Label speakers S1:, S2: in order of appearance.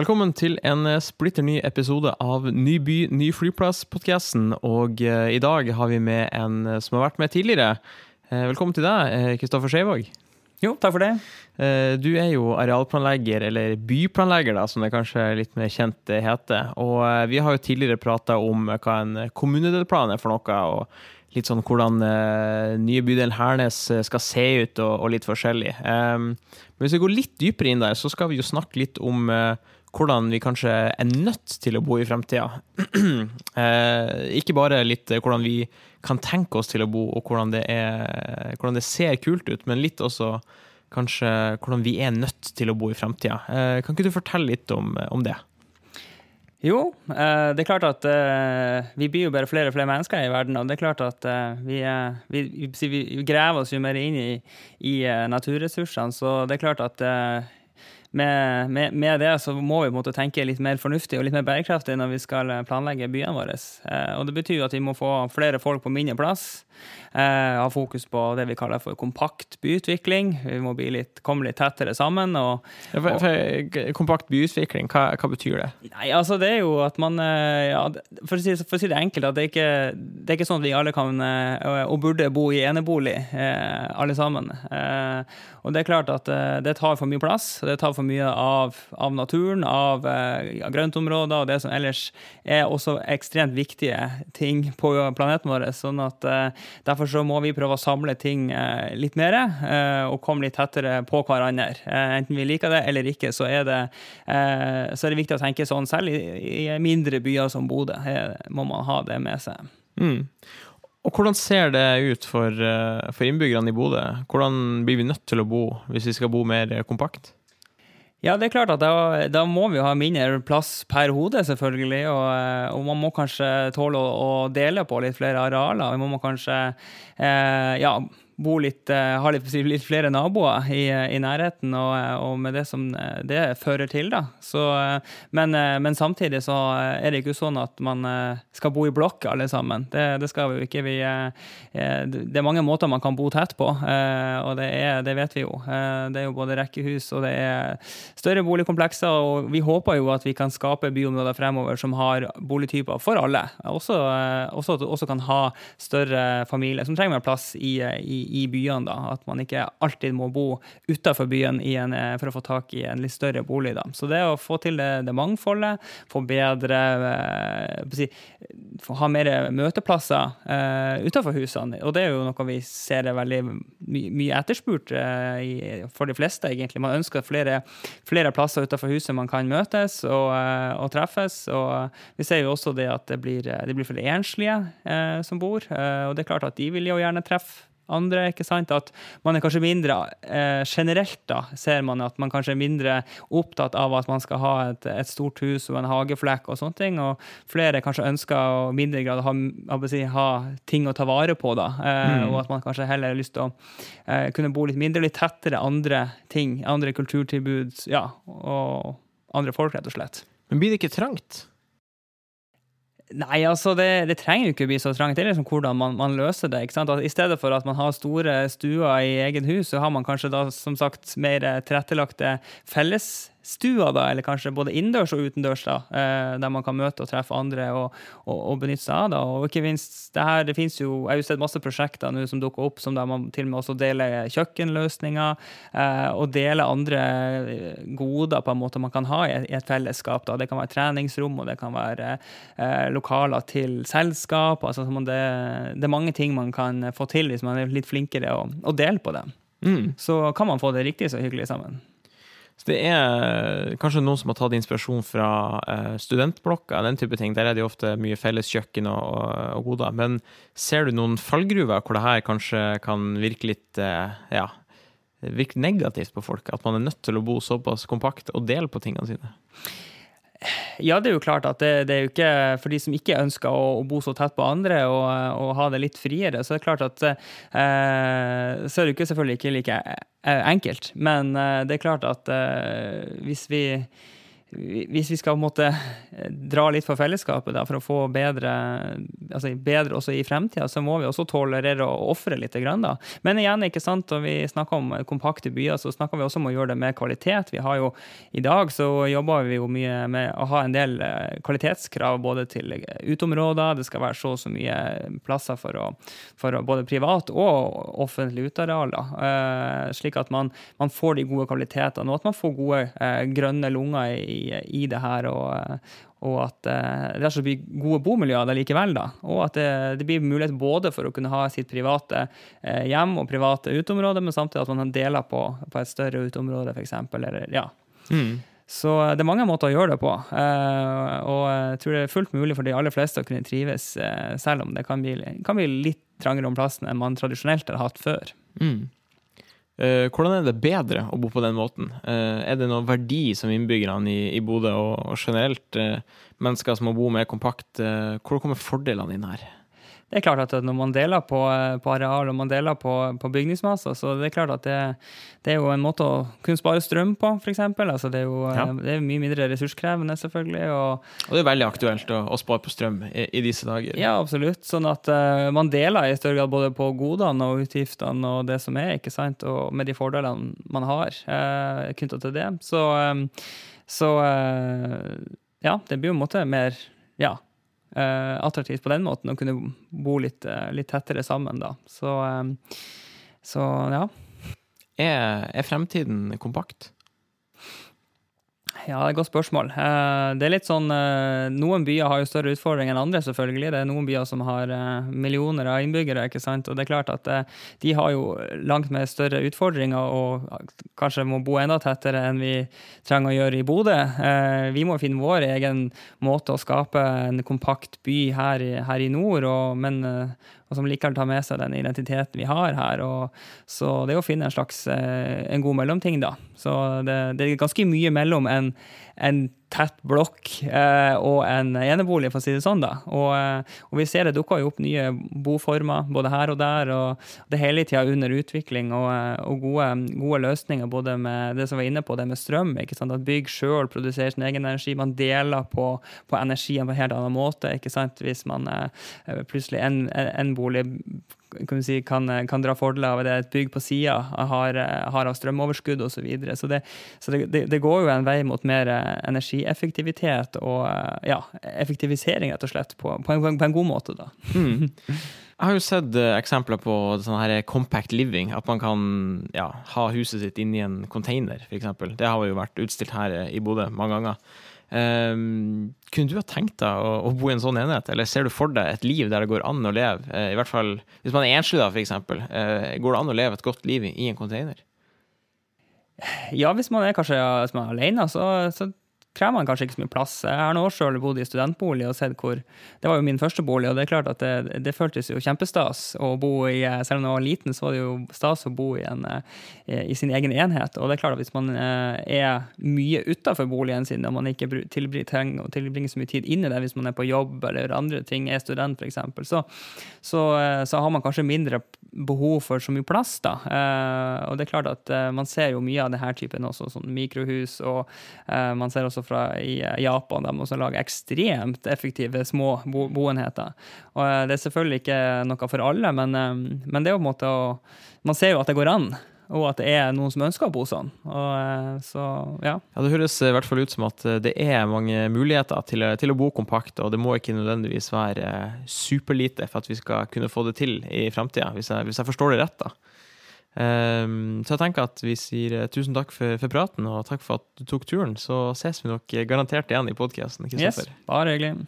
S1: Velkommen til en eh, splitter ny episode av Ny by, ny flyplass-podkasten. Og eh, i dag har vi med en eh, som har vært med tidligere. Eh, velkommen til deg, Kristoffer Skjeivåg.
S2: Jo, takk for det.
S1: Eh, du er jo arealplanlegger, eller byplanlegger, da, som det kanskje litt mer kjent eh, heter. Og eh, vi har jo tidligere prata om hva en kommunedelplan er for noe. og litt sånn hvordan nye bydelen Hernes skal se ut, og, og litt forskjellig. Men hvis vi går litt dypere inn der, så skal vi jo snakke litt om hvordan vi kanskje er nødt til å bo i fremtida. eh, ikke bare litt hvordan vi kan tenke oss til å bo, og hvordan det, er, hvordan det ser kult ut, men litt også kanskje hvordan vi er nødt til å bo i fremtida. Eh, kan ikke du fortelle litt om, om det?
S2: Jo, eh, det er klart at eh, vi blir jo bare flere og flere mennesker i verden. Og det er klart at eh, vi, vi, vi, vi graver oss jo mer inn i, i naturressursene. Så det er klart at med, med, med, det så må vi måtte tenke litt mer fornuftig og litt mer bærekraftig når vi skal planlegge byene våre. Eh, og det betyr jo at vi må få flere folk på mindre plass. Eh, ha fokus på det vi kaller for kompakt byutvikling. Vi må litt, komme litt tettere sammen. Og,
S1: ja, for, for, kompakt byutvikling, hva, hva, betyr det?
S2: Nei, altså Det er jo at man eh, ja, for, å si, for, å si, det enkelt, at det er, ikke, det er ikke sånn at vi alle kan eh, og burde bo i enebolig, alle sammen. Og det er klart at det tar for mye plass. Det tar for mye av, av naturen, av, av grøntområder og det som ellers er også ekstremt viktige ting på planeten vår. sånn at Derfor så må vi prøve å samle ting eh, litt mer eh, og komme litt tettere på hverandre. Eh, enten vi liker det eller ikke, så er det, så er det viktig å tenke sånn selv. I, i mindre byer som Bodø må man ha det med seg.
S1: Mm. Og Hvordan ser det ut for, for innbyggerne i Bodø? Hvordan blir vi nødt til å bo hvis vi skal bo mer kompakt?
S2: Ja, det er klart at da, da, må vi ha mindre plass per hode, selvfølgelig. Og, og man må kanskje tåle å, å, dele på litt flere arealer. Vi må kanskje eh, ja, bo litt, eh, ha litt, litt, flere naboer i, i nærheten, og, og, med det som eh, det fører til. da. Så, eh, men, men, samtidig så er det ikke sånn at man skal bo i blokk alle sammen. Det, det skal vi jo ikke. Vi, det er mange måter man kan bo tett på, og det, er, det vet vi jo. Det er jo både rekkehus og det er større boligkomplekser, og vi håper jo at vi kan skape byområder fremover som har boligtyper for alle. Også, også, også kan ha større familier som trenger mer plass i, i i byene. da, At man ikke alltid må bo utafor byen en, eh, for å få tak i en litt større bolig. da. Så det å få til det, det mangfoldet, få bedre eh, si, Ha mer møteplasser eh, utafor husene. Og det er jo noe vi ser er veldig my mye etterspurt eh, i, for de fleste, egentlig. Man ønsker flere, flere plasser utafor huset man kan møtes og, uh, og, treffes. Og vi ser jo også det at det blir, det blir flere enslige som bor. og det er klart at de vil jo gjerne treffe andre. ikke sant? At man er kanskje mindre eh, Generelt da, ser man at man kanskje er mindre opptatt av at man skal ha et, et stort hus og en hageflekk og sånne ting. Og flere kanskje ønsker å mindre grad ha, si, ha ting å ta vare på, da. Eh, mm. Og at man kanskje heller har lyst til å eh, kunne bo litt mindre, litt tettere andre ting. Andre kulturtilbud, ja, og andre folk, rett og slett.
S1: Men blir det ikke trangt?
S2: Nei, altså det, det, trenger jo ikke å bli så trangt. Det er liksom hvordan man, man løser det. ikke sant? At I stedet for at man har store stuer i eget hus, så har man kanskje da som sagt mer tilrettelagte felles stua, da, eller kanskje både innendørs og utendørs, da, eh, der man kan møte og treffe andre og, og, og benytte seg av da, Og ikke minst, det her, det finnes jo, Jeg har jo sett masse prosjekter nå som dukker opp, som der man til og med også deler kjøkkenløsninger eh, og deler andre eh, goder på en måte man kan ha i, et fellesskap. Da. Det kan være treningsrom, og det kan være eh, lokaler til selskap. altså det, det, er mange ting man kan få til hvis man er litt flinkere å, og dele på det. Mm. Så kan man få det riktig så hyggelig sammen.
S1: Så det er kanskje noen som har tatt inspirasjon fra uh, studentblokka, den type ting. Der er det jo ofte mye felles kjøkken og, og, og goder. Men ser du noen fallgruver hvor det her kanskje kan virke litt uh, ja, virke negativt på folk? At man er nødt til å bo såpass kompakt og dele på tingene sine?
S2: Ja, det er jo klart at det, det, er jo ikke for de som ikke ønsker å, å bo så tett på andre og, og, ha det litt friere, så er det klart at eh, Så er det jo ikke selvfølgelig ikke like eh, enkelt. Men eh, det er klart at eh, hvis vi hvis vi skal måtte dra litt for fellesskapet da, for å få bedre, altså bedre også i fremtida, så må vi også tolerere å ofre litt. Da. Men igjen, ikke sant, når vi snakker om kompakte byer, så snakker vi også om å gjøre det med kvalitet. Vi har jo, I dag så jobber vi jo mye med å ha en del eh, kvalitetskrav både til uteområder, det skal være så og så mye plasser for, å, for å, både privat og offentlig utearealer. uh, slik at man, man, får de gode kvalitetene, og at man får gode uh, grønne lunger i i, det her. og, og at eh, det blir gode bomiljøer der likevel. da, Og at det, blir mulighet både for å kunne ha sitt private eh, hjem og private uteområde, men samtidig at man deler på, på et større uteområde, f.eks. Ja. Mm. Så eh, det er mange måter å gjøre det på. Eh, og jeg tror det er fullt mulig for de aller fleste å kunne trives, selv om det kan bli, kan bli litt trangere om plassen enn man tradisjonelt har hatt før. Mm.
S1: Uh, hvordan er det bedre å bo på den måten? Uh, er det noen verdi som innbyggerne i, i Bodø og, og generelt uh, mennesker som må bo mer kompakt, hvor kommer fordelene inn her?
S2: Det er klart at når man deler på, på areal og man deler på, på bygningsmasser, så det er klart at det, det, er jo en måte å kunne spare strøm på, f.eks. Altså det, er jo ja. det er mye mindre ressurskrevende, selvfølgelig. Og,
S1: og det er veldig aktuelt å, å spare på strøm i, i, disse dager.
S2: Ja, absolutt. Sånn at uh, man deler i større grad både på godene og utgiftene og det som er, ikke sant, og med de fordelene man har uh, knytta til det. Så, um, så uh, ja, det blir jo en måte mer ja, attraktivt på den måten å kunne bo litt, uh, litt tettere sammen, da. Så, um, så ja.
S1: Er, er, fremtiden kompakt?
S2: Ja, det er et godt spørsmål. Det er litt sånn, Noen byer har jo større utfordringer enn andre, selvfølgelig. Det er noen byer som har millioner av innbyggere. ikke sant? Og det er klart at de har jo langt mer større utfordringer og kanskje må bo enda tettere enn vi trenger å gjøre i Bodø. Vi må finne vår egen måte å skape en kompakt by her i, her i nord, og, men og som likevel tar med seg den identiteten vi har her. Og, så det er å finne en slags en god mellomting, da. Så det, det er ganske mye mellom en, en tett blokk eh, og en enebolig, for å si det sånn. da. Og, eh, og vi ser det dukker jo opp nye boformer både her og der. og Det er hele tida under utvikling og, eh, og gode, gode, løsninger både med det som var inne på, det med strøm. ikke sant? At bygg sjøl produserer sin egen energi. Man deler på, på energien på en helt annen måte. ikke sant? Hvis man eh, plutselig en, en bolig kan, si, kan, kan, dra fordeler av det er et bygg på sida har, har, av strømoverskudd osv. Så, videre. så, det, så det, det, går jo en vei mot mer eh, energieffektivitet og eh, ja, effektivisering, rett og slett, på, på, en, på en, god måte. da. Mm.
S1: Jeg har jo sett eksempler på sånn her compact living. At man kan ja, ha huset sitt inni en container, f.eks. Det har jo vært utstilt her i Bodø mange ganger. Um, kunne du ha tenkt deg å, å, bo i en sånn enhet, eller ser du for deg et liv der det går an å leve, uh, i hvert fall hvis man er enslig, da, f.eks., uh, eh, går det an å leve et godt liv i, i en container?
S2: Ja, hvis man er kanskje hvis man er alene, så, så krever man kanskje ikke så mye plass. Jeg har nå sjøl bodd i studentbolig og sett hvor Det var jo min første bolig, og det er klart at det, det føltes jo kjempestas å bo i Selv om jeg var liten, så var det jo stas å bo i, en, eh, i sin egen enhet. Og det er klart at hvis man eh, er mye utafor boligen sin, og man ikke trenger å så mye tid inni det hvis man er på jobb eller andre ting, er student f.eks., så, så, eh, så har man kanskje mindre behov for så mye plass, da. Og det er klart at man ser jo mye av denne typen også, sånn mikrohus, og man ser også fra i Japan. De også lager ekstremt effektive små bo boenheter. Og eh, Det er selvfølgelig ikke noe for alle, men, eh, men det er jo på en måte å Man ser jo at det går an og at det er noen som ønsker å bo sånn. Og, eh, så, ja.
S1: ja. Det høres i hvert fall ut som at det er mange muligheter til, til, å bo kompakt, og det må ikke nødvendigvis være superlite for at vi skal kunne få det til i framtida, hvis, hvis, jeg forstår det rett. da. Um, så jeg tenker at vi sier uh, tusen takk for, for, praten, og takk for at du tok turen. Så ses vi nok garantert igjen i podkasten.
S2: Yes, bare hyggelig.